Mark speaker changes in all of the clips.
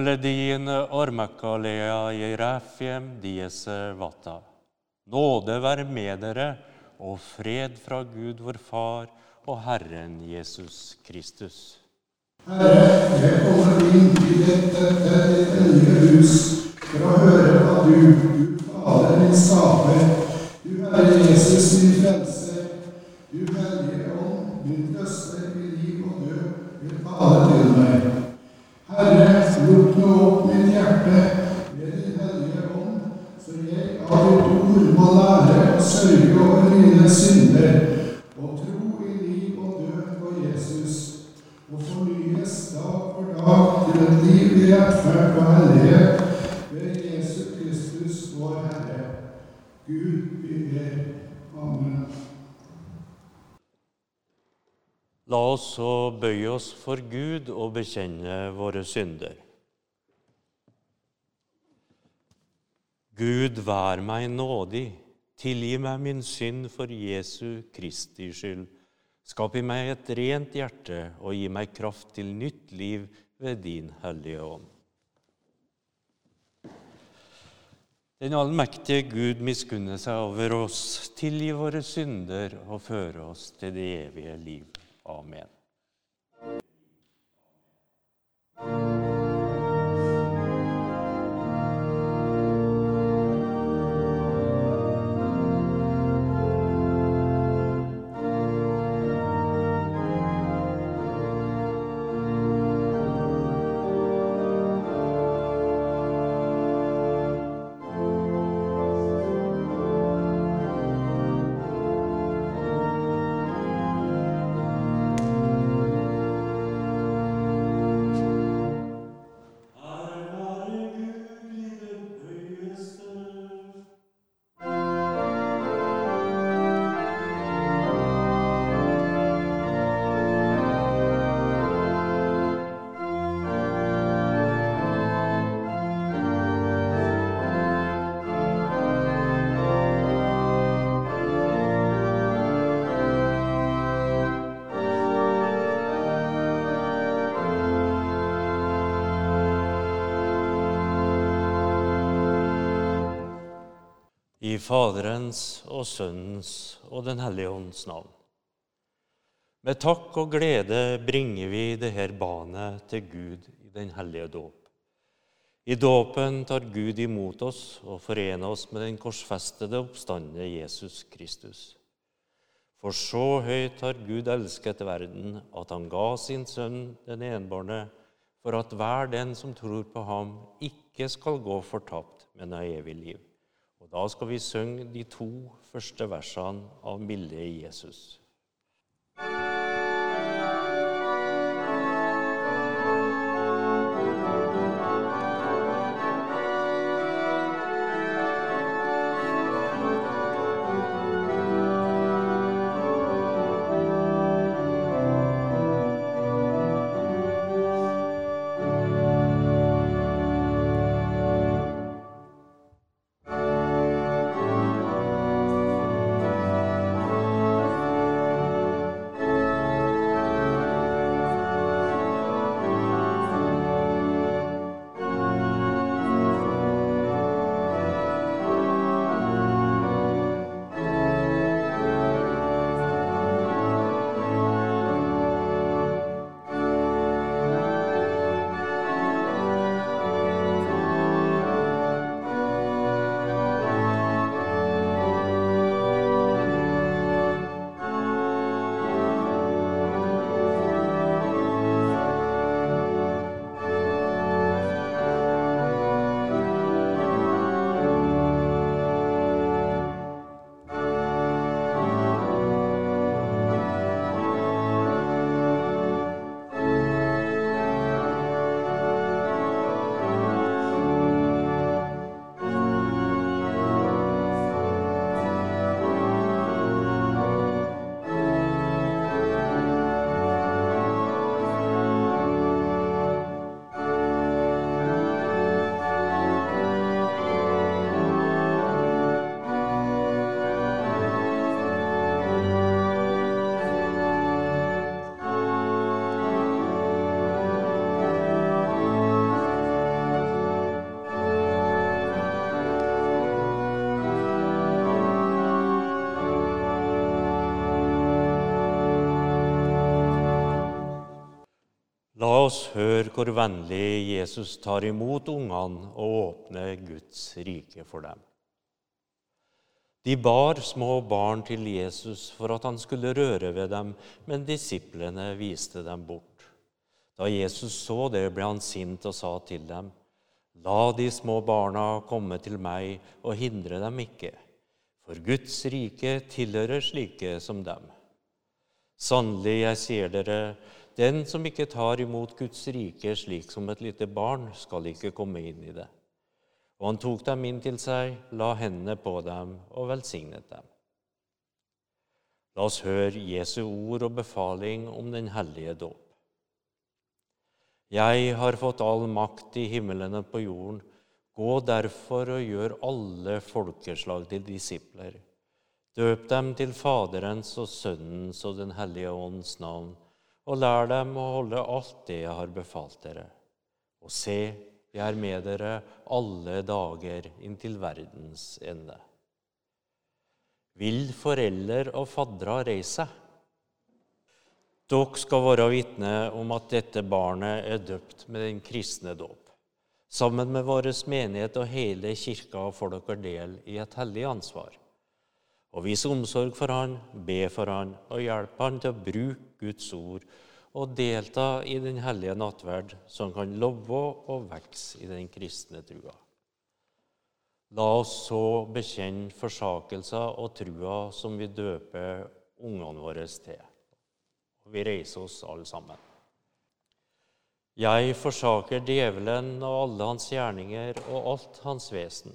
Speaker 1: melodien Ormakalea i diese vata. Nåde være med dere og fred fra Gud vår Far og Herren Jesus Kristus.
Speaker 2: Herre, jeg kommer inn i dette, dette nye hus for å høre hva du, du Fader min skaper, du Herre Jesus min frelser, du Hellige Ånd, min trøster i liv og død, vil tale til meg. Herre, nå opp mitt hjerte med din Hellige Ånd, så jeg av ditt ord må lære å sørge over mine synder og tro i liv og død på Jesus og fornyes dag for dag til et liv i rettferd og hellighet ved Jesus Kristus, vår Herre. Gud, vi ber. Amen.
Speaker 1: La oss så bøye oss for Gud og bekjenne våre synder. Gud, vær meg nådig, tilgi meg min synd for Jesu Kristi skyld. Skap i meg et rent hjerte og gi meg kraft til nytt liv ved din Hellige Ånd. Den allmektige Gud miskunner seg over oss, tilgi våre synder og føre oss til det evige liv. Amen. I Faderens og Sønnens og Den hellige ånds navn. Med takk og glede bringer vi det her barnet til Gud i den hellige dåp. I dåpen tar Gud imot oss og forener oss med den korsfestede oppstandende Jesus Kristus. For så høyt har Gud elsket verden at han ga sin sønn den enbårne, for at hver den som tror på ham, ikke skal gå fortapt, men ha evig liv. Da skal vi synge de to første versene av Milde Jesus.
Speaker 3: Amen.
Speaker 1: Oss høre hvor vennlig Jesus tar imot ungene og åpner Guds rike for dem. De bar små barn til Jesus for at han skulle røre ved dem, men disiplene viste dem bort. Da Jesus så det, ble han sint og sa til dem, La de små barna komme til meg, og hindre dem ikke, for Guds rike tilhører slike som dem. Sannelig, jeg sier dere, den som ikke tar imot Guds rike slik som et lite barn, skal ikke komme inn i det. Og han tok dem inn til seg, la hendene på dem og velsignet dem. La oss høre Jesu ord og befaling om den hellige dåp. Jeg har fått all makt i himmelen og på jorden. Gå derfor og gjør alle folkeslag til disipler. Døp dem til Faderens og Sønnens og Den hellige ånds navn, og lær dem å holde alt det jeg har befalt dere. Og se, jeg er med dere alle dager inntil verdens ende. Vil forelder og faddere reise? Dere skal være vitne om at dette barnet er døpt med den kristne dåp. Sammen med vår menighet og hele kirka får dere del i et hellig ansvar. Og vis omsorg for han, be for han og hjelpe han til å bruke Guds ord og delta i den hellige nattverd, som kan love og vokse i den kristne trua. La oss så bekjenne forsakelser og trua som vi døper ungene våre til vi reiser oss alle sammen. Jeg forsaker djevelen og alle hans gjerninger og alt hans vesen.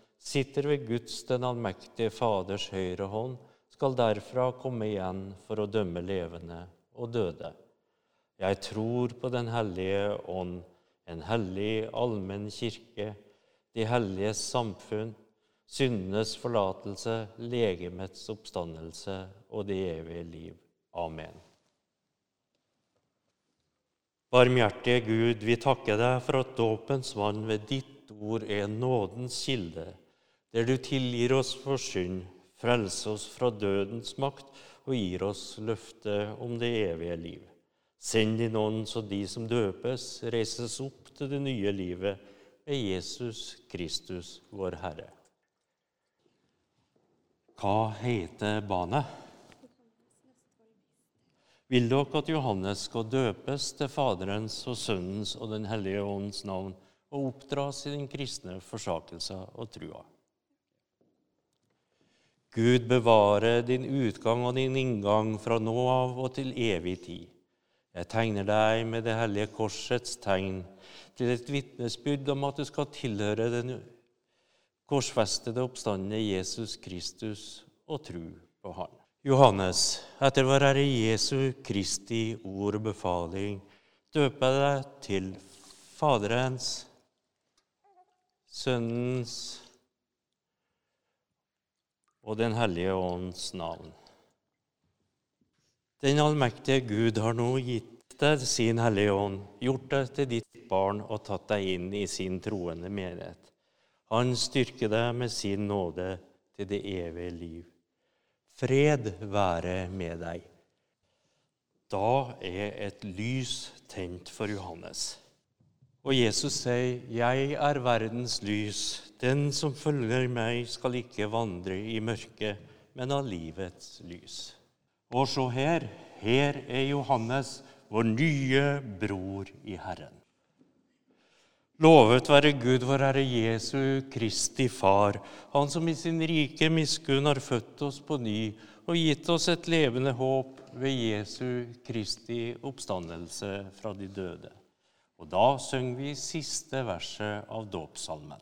Speaker 1: sitter ved Guds den allmektige Faders høyre hånd, skal derfra komme igjen for å dømme levende og døde. Jeg tror på Den hellige ånd, en hellig allmenn kirke, de helliges samfunn, syndenes forlatelse, legemets oppstandelse og det evige liv. Amen. Barmhjertige Gud, vi takker deg for at dåpens vann ved ditt ord er nådens kilde, der du tilgir oss for synd, frelser oss fra dødens makt og gir oss løftet om det evige liv. Send din ånd så de som døpes, reises opp til det nye livet ved Jesus Kristus, vår Herre. Hva heter barnet? vil dere at Johannes skal døpes til Faderens og Sønnens og Den hellige ånds navn og oppdras i den kristne forsakelse og trua. Gud bevare din utgang og din inngang fra nå av og til evig tid. Jeg tegner deg med det hellige korsets tegn til et vitnesbyrd om at du skal tilhøre den korsfestede oppstandende Jesus Kristus og tro på Han. Johannes, etter vår Herre Jesu Kristi ord og befaling, døper jeg deg til Faderens, Sønnens og Den hellige ånds navn. Den allmektige Gud har nå gitt deg sin Hellige Ånd, gjort deg til ditt barn og tatt deg inn i sin troende menighet. Han styrker deg med sin nåde til det evige liv. Fred være med deg. Da er et lys tent for Johannes. Og Jesus sier, 'Jeg er verdens lys. Den som følger meg, skal ikke vandre i mørket, men av livets lys.' Og se her, her er Johannes, vår nye bror i Herren. Lovet være Gud, vår Herre Jesu Kristi Far, Han som i sin rike miskunn har født oss på ny og gitt oss et levende håp ved Jesu Kristi oppstandelse fra de døde. Og da synger vi siste verset av dåpssalmen.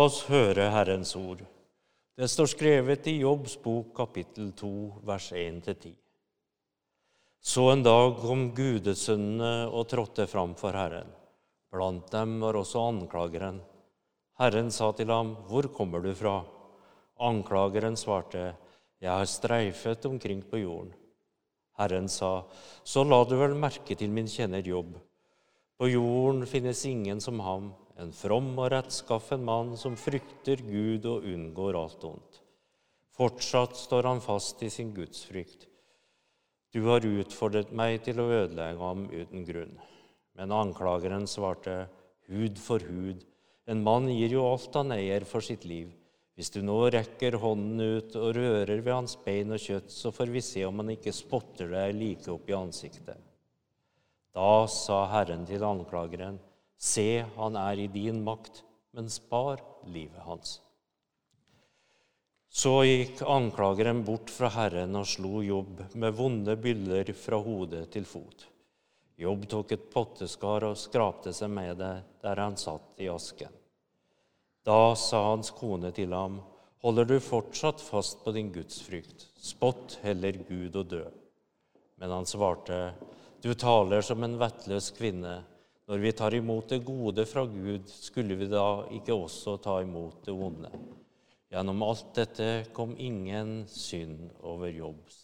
Speaker 1: Oss høre Herrens ord. Det står skrevet i Jobbs bok kapittel 2, vers 1-10. Så en dag kom gudesønnene og trådte fram for Herren. Blant dem var også anklageren. Herren sa til ham, 'Hvor kommer du fra?' Anklageren svarte, 'Jeg har streifet omkring på jorden.' Herren sa, 'Så la du vel merke til min kjenner Jobb.' På jorden finnes ingen som ham, en from og rettskaffen mann som frykter Gud og unngår alt ondt. Fortsatt står han fast i sin gudsfrykt. Du har utfordret meg til å ødelegge ham uten grunn. Men anklageren svarte, hud for hud. En mann gir jo alt han eier for sitt liv. Hvis du nå rekker hånden ut og rører ved hans bein og kjøtt, så får vi se om han ikke spotter deg like opp i ansiktet. Da sa Herren til anklageren, se, han er i din makt, men spar livet hans. Så gikk anklageren bort fra Herren og slo Jobb med vonde byller fra hode til fot. Jobb tok et potteskar og skrapte seg med det der han satt i asken. Da sa hans kone til ham, holder du fortsatt fast på din gudsfrykt, spott heller Gud og dø. Men han svarte, du taler som en vettløs kvinne. Når vi tar imot det gode fra Gud, skulle vi da ikke også ta imot det vonde? Gjennom alt dette kom ingen synd over Jobbs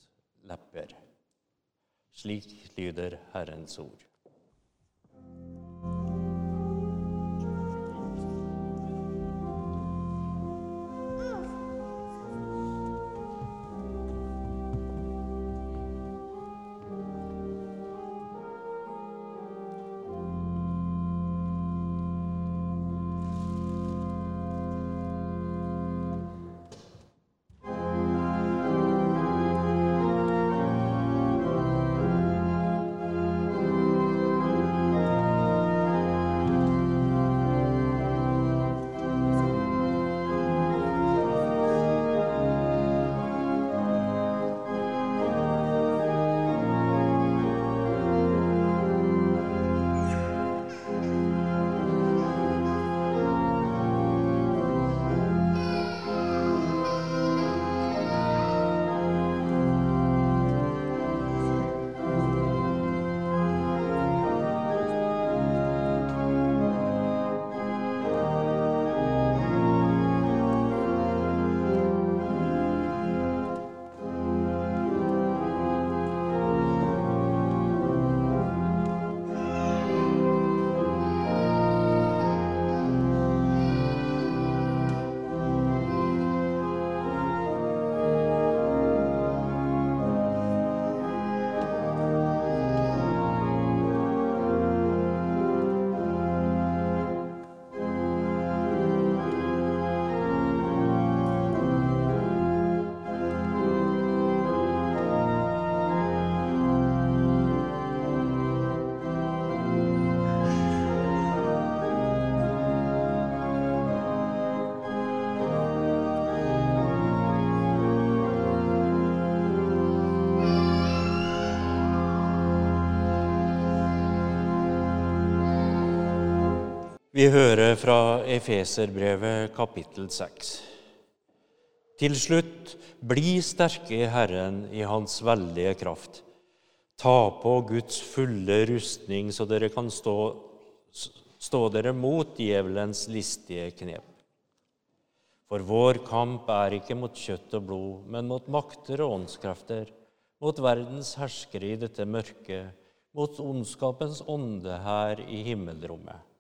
Speaker 1: lepper. Slik lyder Herrens ord. Vi hører fra Efeserbrevet kapittel 6. Til slutt, bli sterke i Herren i Hans veldige kraft. Ta på Guds fulle rustning, så dere kan stå, stå dere mot djevelens listige knep. For vår kamp er ikke mot kjøtt og blod, men mot makter og åndskrefter, mot verdens herskere i dette mørket, mot ondskapens ånde her i himmelrommet.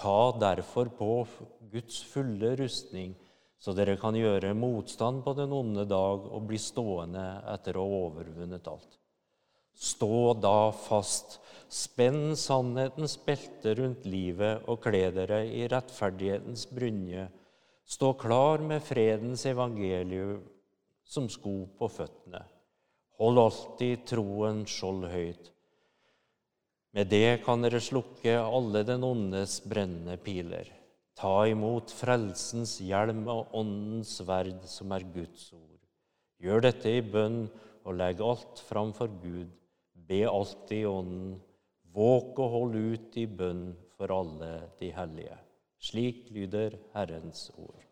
Speaker 1: Ta derfor på Guds fulle rustning, så dere kan gjøre motstand på den onde dag og bli stående etter å ha overvunnet alt. Stå da fast, spenn sannhetens belte rundt livet og kle dere i rettferdighetens brynje. Stå klar med fredens evangelium som sko på føttene. Hold alltid troen skjold høyt. Med det kan dere slukke alle den ondes brennende piler. Ta imot frelsens hjelm og åndens sverd, som er Guds ord. Gjør dette i bønn og legg alt fram for Gud. Be alltid i ånden. Våk og hold ut i bønn for alle de hellige. Slik lyder Herrens ord.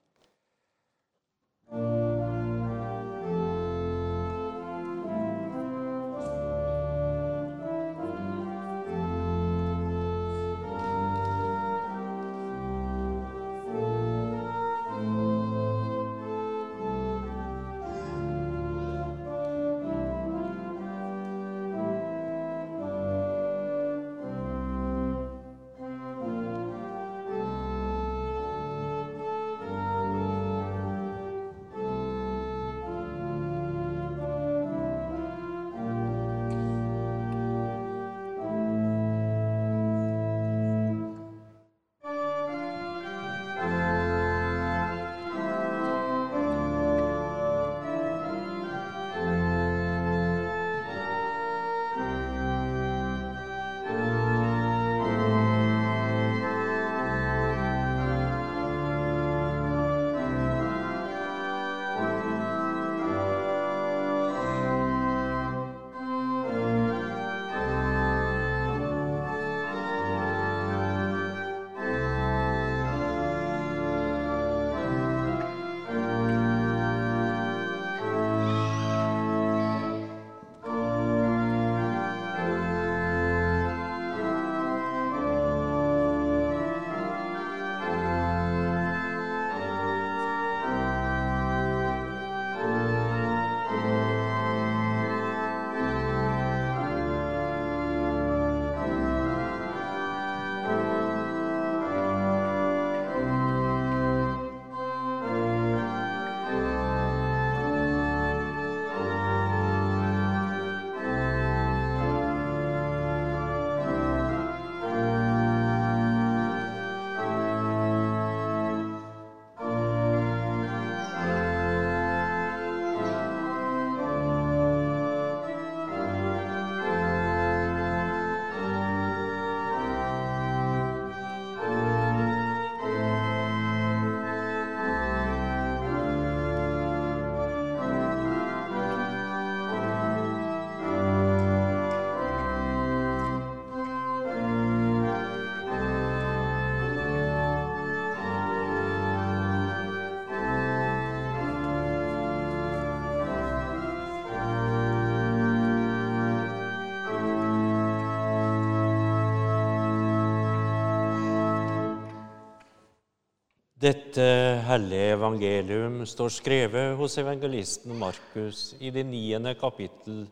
Speaker 1: Dette hellige evangelium står skrevet hos evangelisten Markus i det niende kapittel,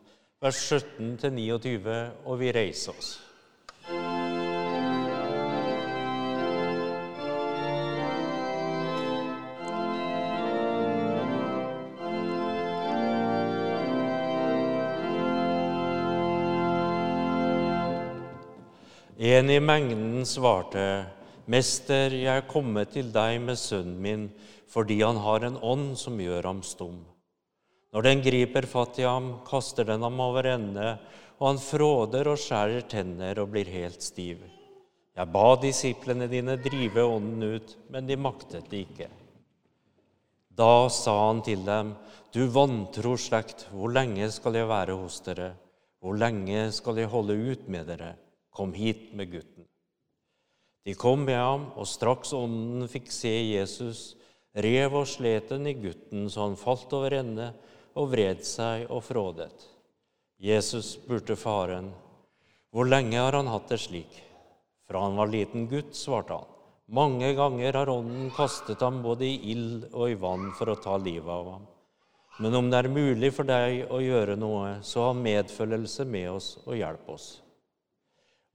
Speaker 1: vers 17-29, og vi reiser oss. En i mengden svarte 'Mester, jeg er kommet til deg med sønnen min fordi han har en ånd som gjør ham stum.' Når den griper fatt i ham, kaster den ham over ende, og han fråder og skjærer tenner og blir helt stiv. Jeg ba disiplene dine drive ånden ut, men de maktet det ikke. Da sa han til dem, Du vantro slekt, hvor lenge skal jeg være hos dere? Hvor lenge skal jeg holde ut med dere? Kom hit med gutten. De kom med ham, og straks ånden fikk se Jesus, rev og slet den i gutten så han falt over ende og vred seg og frådet. Jesus spurte faren, 'Hvor lenge har han hatt det slik?' Fra han var liten gutt, svarte han. Mange ganger har ånden kastet ham både i ild og i vann for å ta livet av ham. Men om det er mulig for deg å gjøre noe, så ha medfølelse med oss og hjelp oss.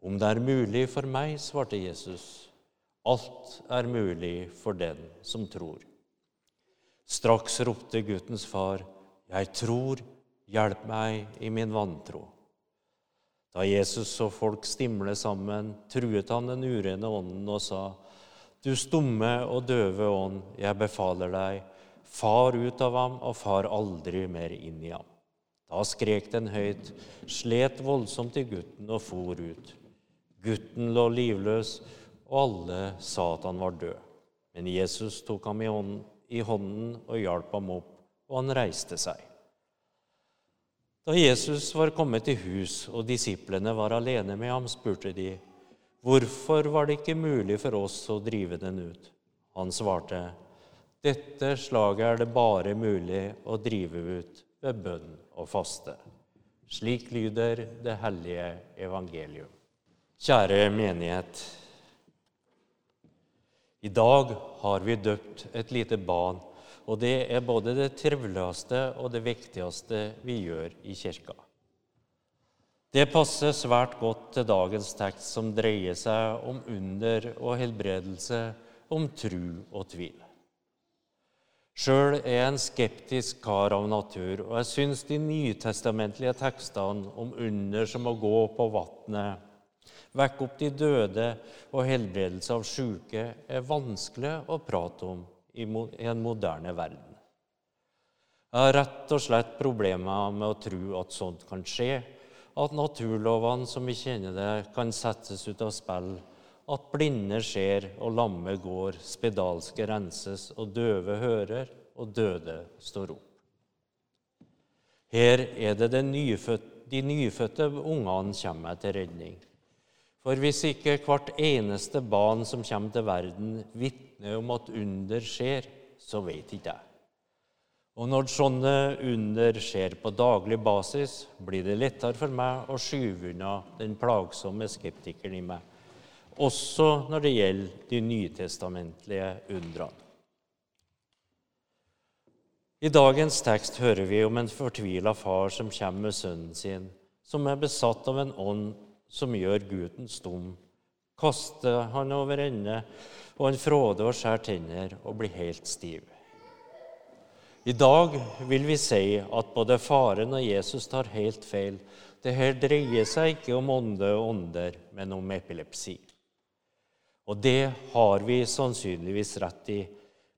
Speaker 1: Om det er mulig for meg, svarte Jesus, alt er mulig for den som tror. Straks ropte guttens far, Jeg tror, hjelp meg i min vantro. Da Jesus så folk stimle sammen, truet han den urene ånden og sa, Du stumme og døve ånd, jeg befaler deg, far ut av ham og far aldri mer inn i ham. Da skrek den høyt, slet voldsomt i gutten og for ut. Gutten lå livløs, og alle sa at han var død. Men Jesus tok ham i hånden, i hånden og hjalp ham opp, og han reiste seg. Da Jesus var kommet til hus og disiplene var alene med ham, spurte de, Hvorfor var det ikke mulig for oss å drive den ut? Han svarte, Dette slaget er det bare mulig å drive ut ved bønn og faste. Slik lyder det hellige evangelium. Kjære menighet. I dag har vi døpt et lite barn, og det er både det triveligste og det viktigste vi gjør i kirka. Det passer svært godt til dagens tekst, som dreier seg om under og helbredelse, om tru og tvil. Sjøl er jeg en skeptisk kar av natur, og jeg syns de nytestamentlige tekstene om under som å gå på vannet, vekke opp de døde og helbredelse av syke, er vanskelig å prate om i en moderne verden. Jeg har rett og slett problemer med å tro at sånt kan skje, at naturlovene som vi kjenner det, kan settes ut av spill, at blinde ser og lamme går, spedalske renses og døve hører og døde står opp. Her er det de nyfødte ungene kommer til redning. For hvis ikke hvert eneste barn som kommer til verden, vitner om at under skjer, så vet ikke jeg. Og når sånne under skjer på daglig basis, blir det lettere for meg å skyve unna den plagsomme skeptikeren i meg, også når det gjelder de nytestamentlige undrene. I dagens tekst hører vi om en fortvila far som kommer med sønnen sin, som er besatt av en ånd som gjør gutten stum, kaster han over ende, og han fråder og skjærer tenner og blir helt stiv. I dag vil vi si at både faren og Jesus tar helt feil. Det her dreier seg ikke om ånde og ånder, men om epilepsi. Og det har vi sannsynligvis rett i,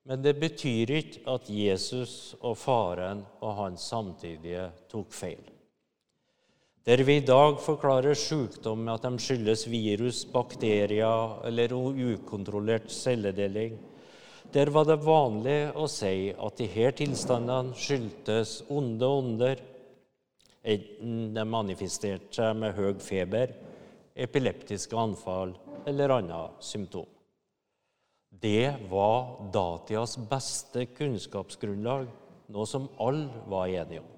Speaker 1: men det betyr ikke at Jesus og faren og hans samtidige tok feil. Der vi i dag forklarer sykdom med at de skyldes virus, bakterier eller ukontrollert celledeling, der var det vanlig å si at disse tilstandene skyldtes onde ånder, enten de manifesterte seg med høy feber, epileptiske anfall eller annet symptom. Det var datidas beste kunnskapsgrunnlag, noe som alle var enige om.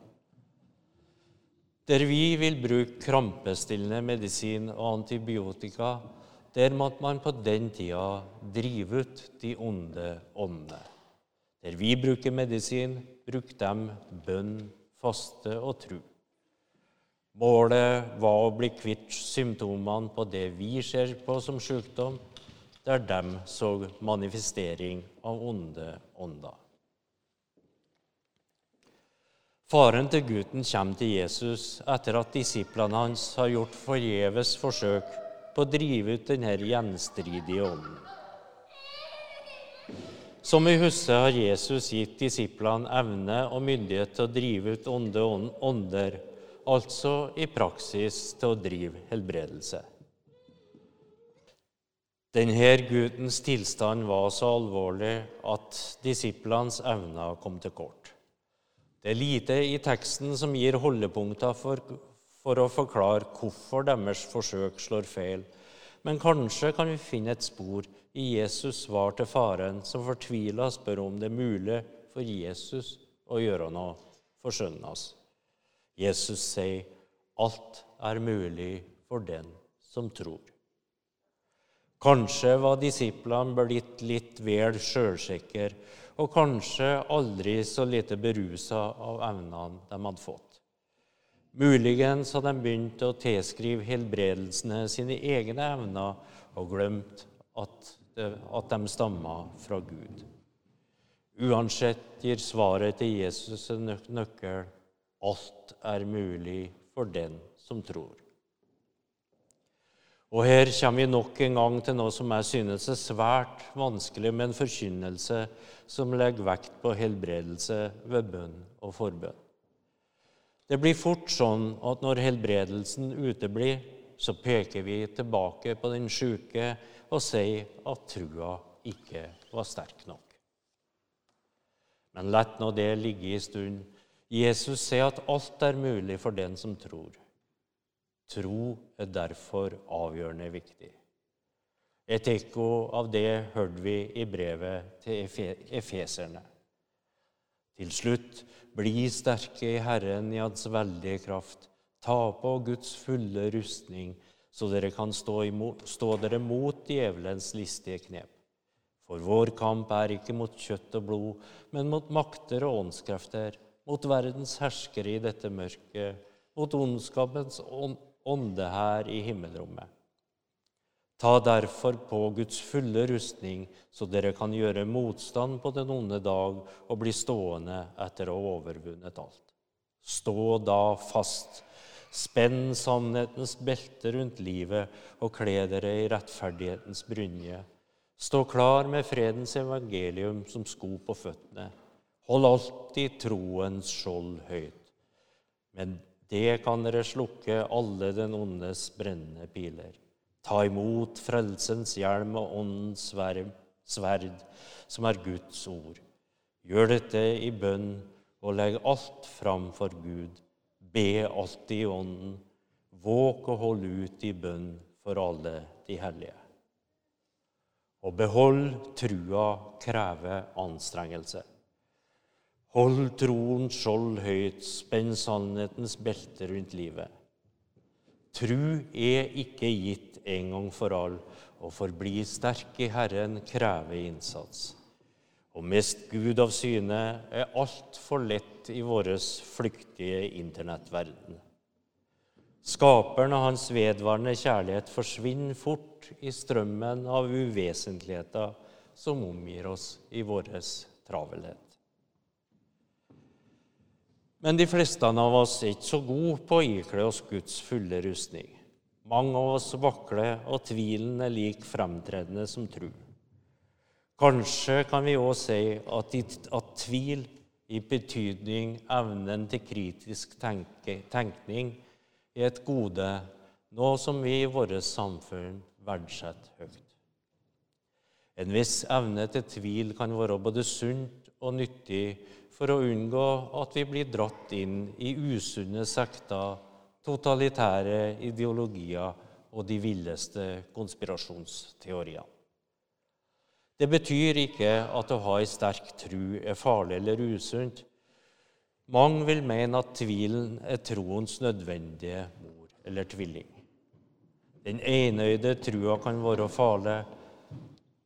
Speaker 1: Der vi vil bruke krampestillende medisin og antibiotika, der måtte man på den tida drive ut de onde åndene. Der vi bruker medisin, bruker de bønn, faste og tru. Målet var å bli kvitt symptomene på det vi ser på som sykdom, der de så manifestering av onde ånder. Faren til gutten kommer til Jesus etter at disiplene hans har gjort forgjeves forsøk på å drive ut denne gjenstridige ånden. Som vi husker, har Jesus gitt disiplene evne og myndighet til å drive ut onde ånder, altså i praksis til å drive helbredelse. Denne guttens tilstand var så alvorlig at disiplenes evner kom til kort. Det er lite i teksten som gir holdepunkter for for å forklare hvorfor deres forsøk slår feil. Men kanskje kan vi finne et spor i Jesus' svar til faren, som fortvila spør om det er mulig for Jesus å gjøre noe for sønnen hans. Jesus sier, 'Alt er mulig for den som tror'. Kanskje var disiplene blitt litt vel sjølsikre, og kanskje aldri så lite berusa av evnene de hadde fått. Muligens hadde de begynt å tilskrive helbredelsene sine egne evner og glemt at, at de stamma fra Gud. Uansett gir svaret til Jesus en nøkkel alt er mulig for den som tror. Og Her kommer vi nok en gang til noe som jeg synes er svært vanskelig med en forkynnelse som legger vekt på helbredelse ved bønn og forbønn. Det blir fort sånn at når helbredelsen uteblir, så peker vi tilbake på den sjuke og sier at trua ikke var sterk nok. Men lett nå det ligge i stund. Jesus sier at alt er mulig for den som tror. Tro er derfor avgjørende viktig. Et ekko av det hørte vi i brevet til efeserne. Til slutt, bli sterke i Herren i Hans veldige kraft. Ta på Guds fulle rustning, så dere kan stå, imot, stå dere mot djevelens listige knep. For vår kamp er ikke mot kjøtt og blod, men mot makter og åndskrefter, mot verdens herskere i dette mørket, mot ondskapens ånde her i himmelrommet. Ta derfor på Guds fulle rustning, så dere kan gjøre motstand på den onde dag og bli stående etter å ha overvunnet alt. Stå da fast, spenn sannhetens belte rundt livet og kle dere i rettferdighetens brynje. Stå klar med fredens evangelium som sko på føttene. Hold alltid troens skjold høyt. Men det kan dere slukke alle den ondes brennende piler. Ta imot frelsens hjelm og åndens sverd, som er Guds ord. Gjør dette i bønn og legg alt fram for Gud. Be alltid i ånden. Våk og hold ut i bønn for alle de hellige. Å beholde trua krever anstrengelse. Hold troen skjold høyt, spenn sannhetens belte rundt livet. Tru er ikke gitt en gang for all, og forbli sterk i Herren krever innsats. Og mest Gud av syne er altfor lett i vår flyktige internettverden. Skaperen av hans vedvarende kjærlighet forsvinner fort i strømmen av uvesentligheter som omgir oss i vår travelhet. Men de fleste av oss er ikke så gode på å ikle oss Guds fulle rustning. Mange av oss vakler, og tvilen er lik fremtredende som tro. Kanskje kan vi òg si at, at, tvil i betydning evnen til kritisk tenke, tenkning er et gode, noe som vi i vårt samfunn verdsetter høyt. En viss evne til tvil kan være både sunt og nyttig for å unngå at vi blir dratt inn i usunne sekter, totalitære ideologier og de villeste konspirasjonsteoriene. Det betyr ikke at å ha ei sterk tru er farlig eller usunt, mange vil mene at tvilen er troens nødvendige mor eller tvilling. Den enøyde trua kan være farlig.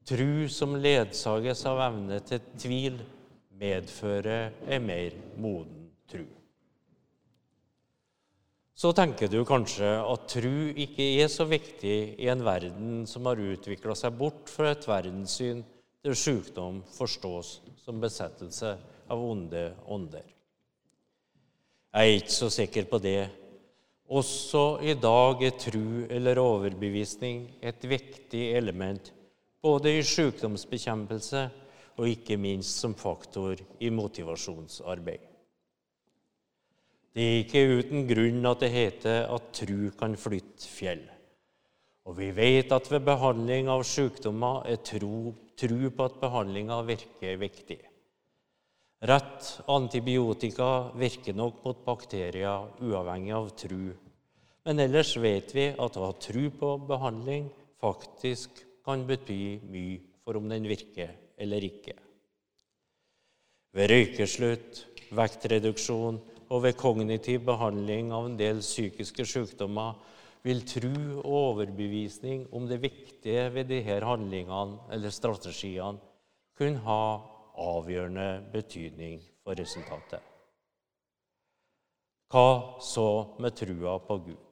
Speaker 1: Tru som ledsages av evne til tvil, medfører en mer moden tru. Så tenker du kanskje at tru ikke er så viktig i en verden som har utvikla seg bort fra et verdenssyn der sykdom forstås som besettelse av onde ånder. Jeg er ikke så sikker på det. Også i dag er tru eller overbevisning et viktig element både i sykdomsbekjempelse og ikke minst som faktor i motivasjonsarbeid. Det er ikke uten grunn at det heter at tru kan flytte fjell. Og vi vet at ved behandling av sykdommer er tro, tru på at behandlinga virker, viktig. Rett antibiotika virker nok mot bakterier uavhengig av tru. Men ellers vet vi at å ha tru på behandling faktisk kan bety mye for om den virker eller ikke. Ved røykeslutt, vektreduksjon og ved kognitiv behandling av en del psykiske sykdommer vil tru og overbevisning om det viktige ved disse handlingene eller strategiene kunne ha avgjørende betydning for resultatet. Hva så med trua på Gud?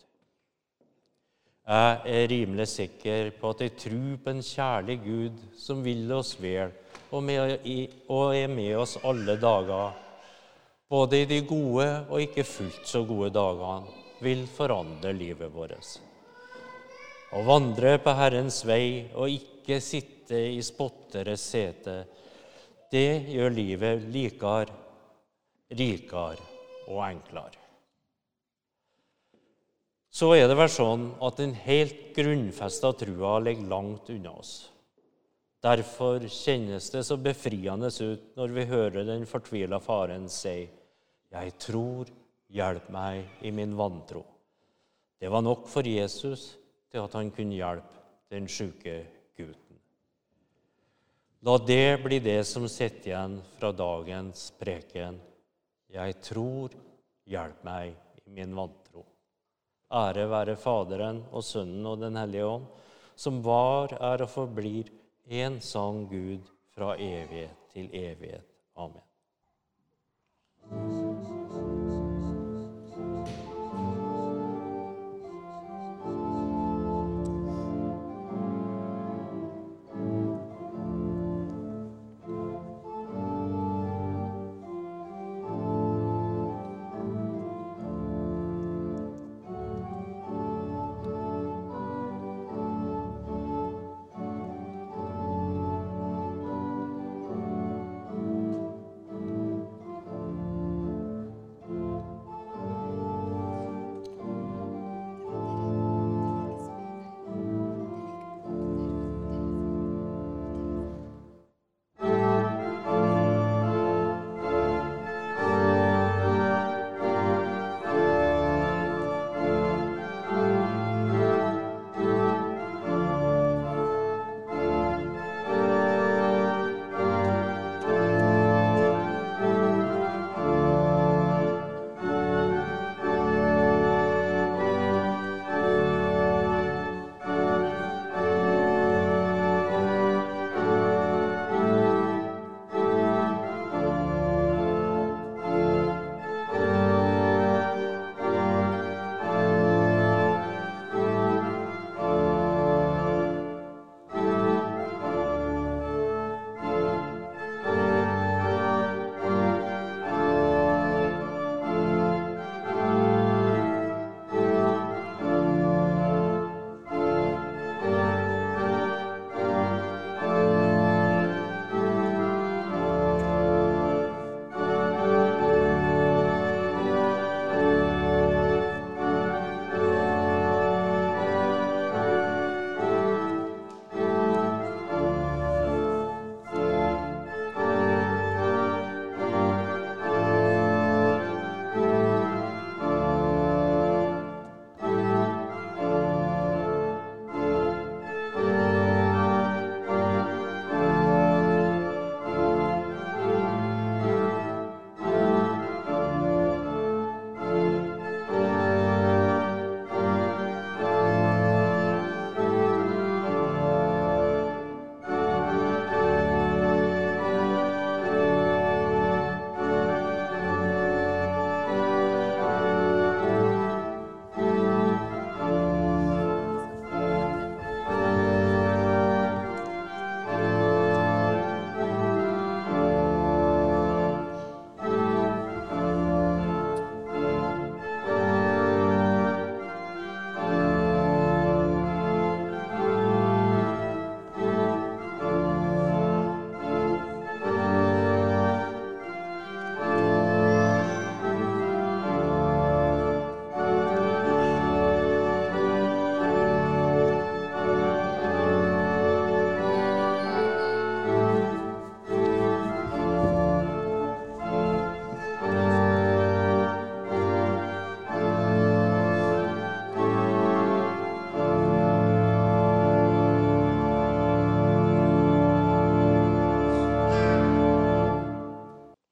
Speaker 1: Jeg er rimelig sikker på at jeg tror på en kjærlig Gud som vil oss vel og, er med oss alle dager, både i de gode og ikke fullt så gode dagene, vil forandre livet vårt. Å vandre på Herrens vei og ikke sitte i spotteres sete, det gjør livet likere, rikere og enklere. Så er det vel sånn at den helt grunnfesta trua ligger langt unna oss. Derfor kjennes det så befriende ut når vi hører den fortvila faren si 'Jeg tror, hjelp meg i min vantro'. Det var nok for Jesus til at han kunne hjelpe den sjuke gutten. La det bli det som sitter igjen fra dagens preken. Jeg tror, hjelp meg i min vantro. Ære være Faderen og Sønnen og Den hellige ånd, som var, er og forblir én sann Gud fra evighet til evighet. Amen.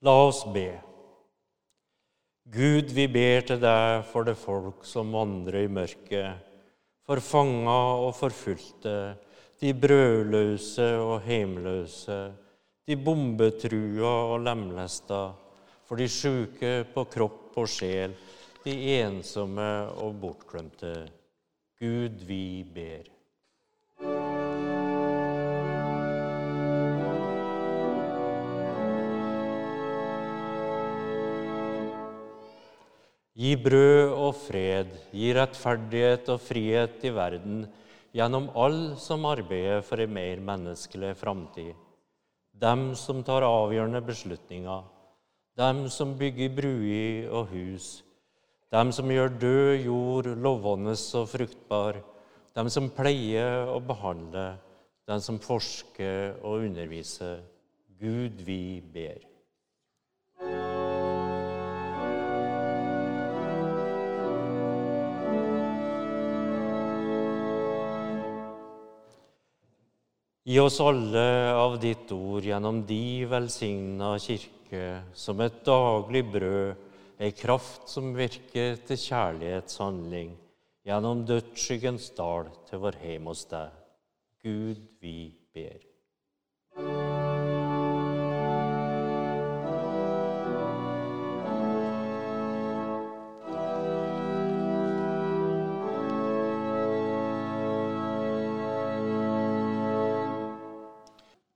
Speaker 1: La oss be. Gud, vi ber til deg for det folk som vandrer i mørket, for fanga og forfulgte, de brødløse og heimløse, de bombetrua og lemlesta, for de sjuke på kropp og sjel, de ensomme og bortglemte. Gud, vi ber. Gi brød og fred, gi rettferdighet og frihet i verden gjennom alle som arbeider for en mer menneskelig framtid. Dem som tar avgjørende beslutninger, dem som bygger bruer og hus, dem som gjør død jord lovende og fruktbar, dem som pleier og behandler, dem som forsker og underviser. Gud, vi ber. Gi oss alle av ditt ord gjennom de velsigna kirke, som et daglig brød, ei kraft som virker til kjærlighetshandling, gjennom dødsskyggens dal til vår heim hos deg. Gud, vi ber.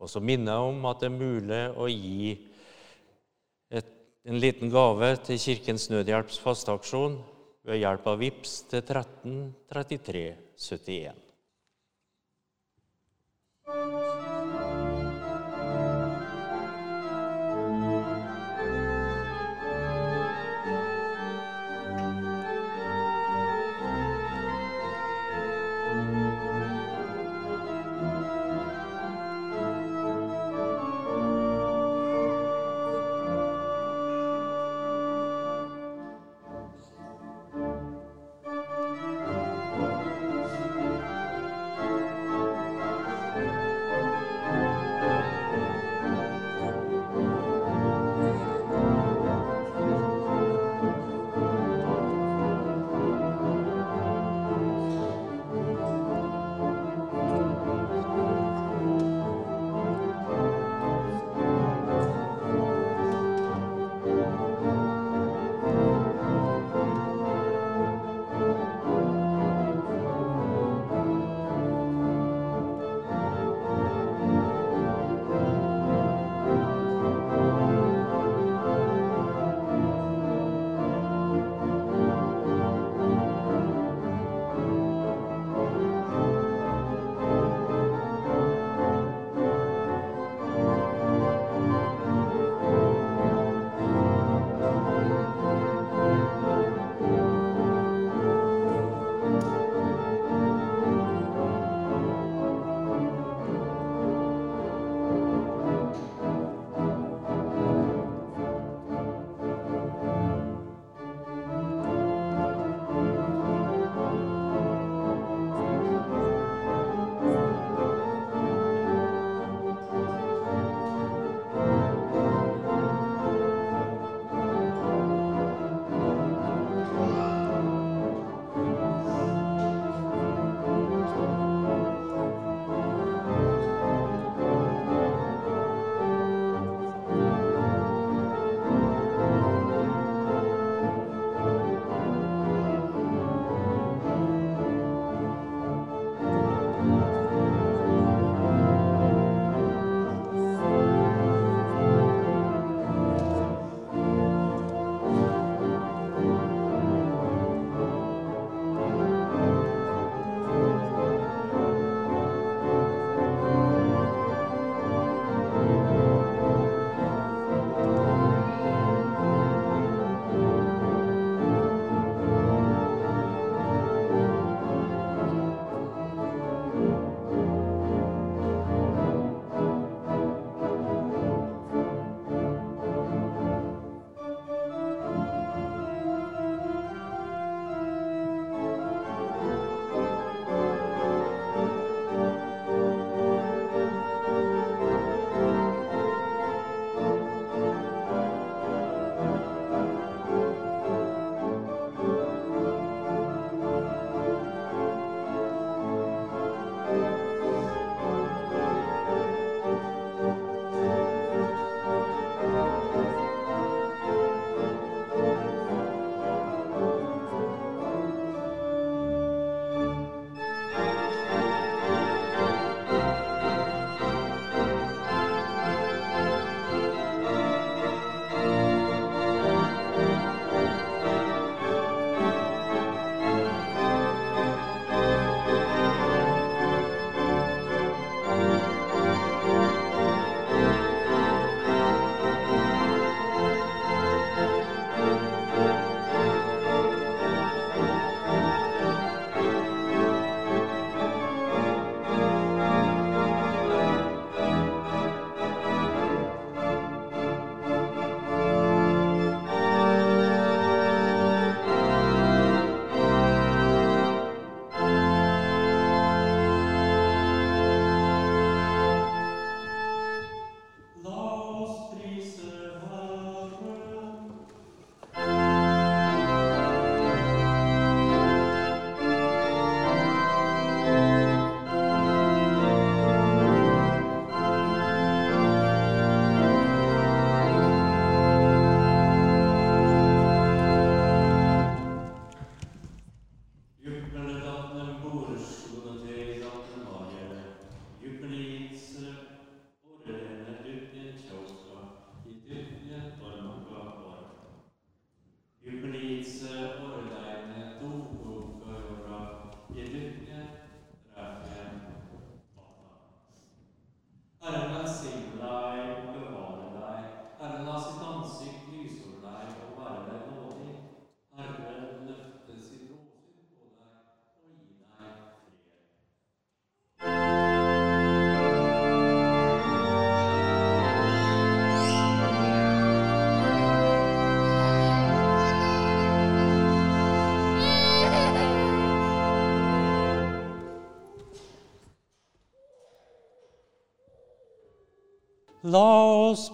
Speaker 1: Og så minner jeg om at det er mulig å gi et, en liten gave til Kirkens Nødhjelps fasteaksjon ved hjelp av VIPS til 13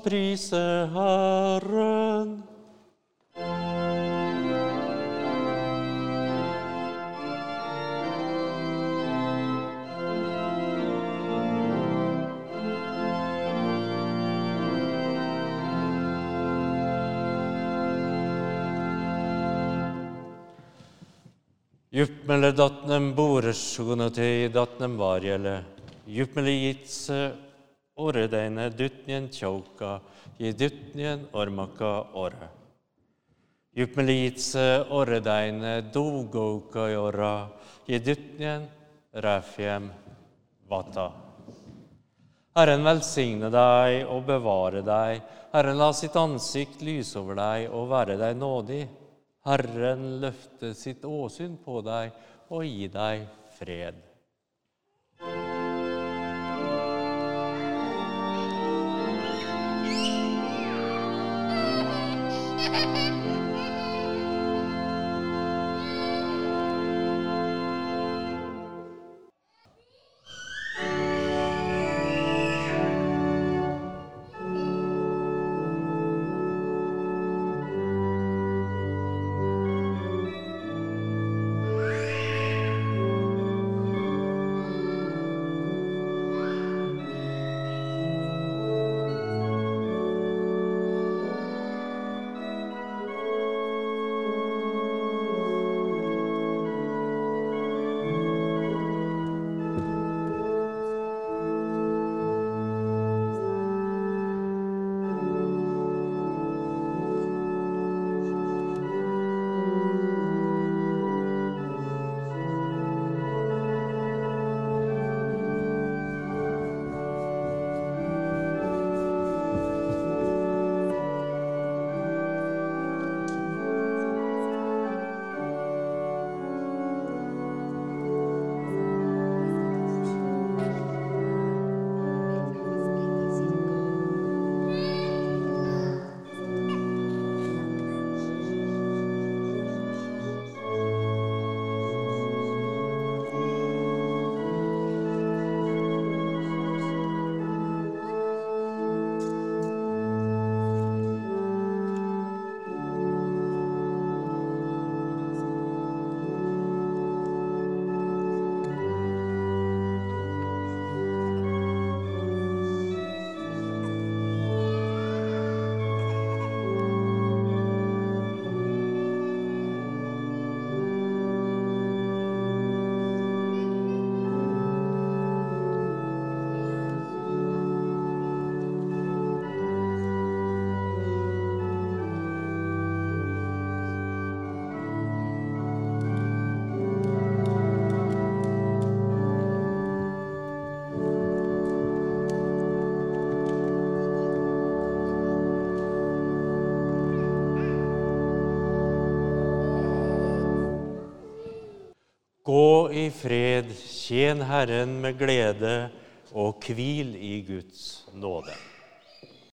Speaker 1: prise Herren. Juppmele datnem boresjonotei datnem varjele. Juppmele jitse oredeine dutnien tjauka, je dutnien ormaka ore. Jupmelitse, jitse oredeine dogouka jora, je dutnien rafjem vata. Herren velsigne deg og bevare deg. Herren la sitt ansikt lyse over deg og være deg nådig. Herren løfte sitt åsyn på deg og gi deg fred. Gå i fred, tjen Herren med glede, og hvil i Guds nåde.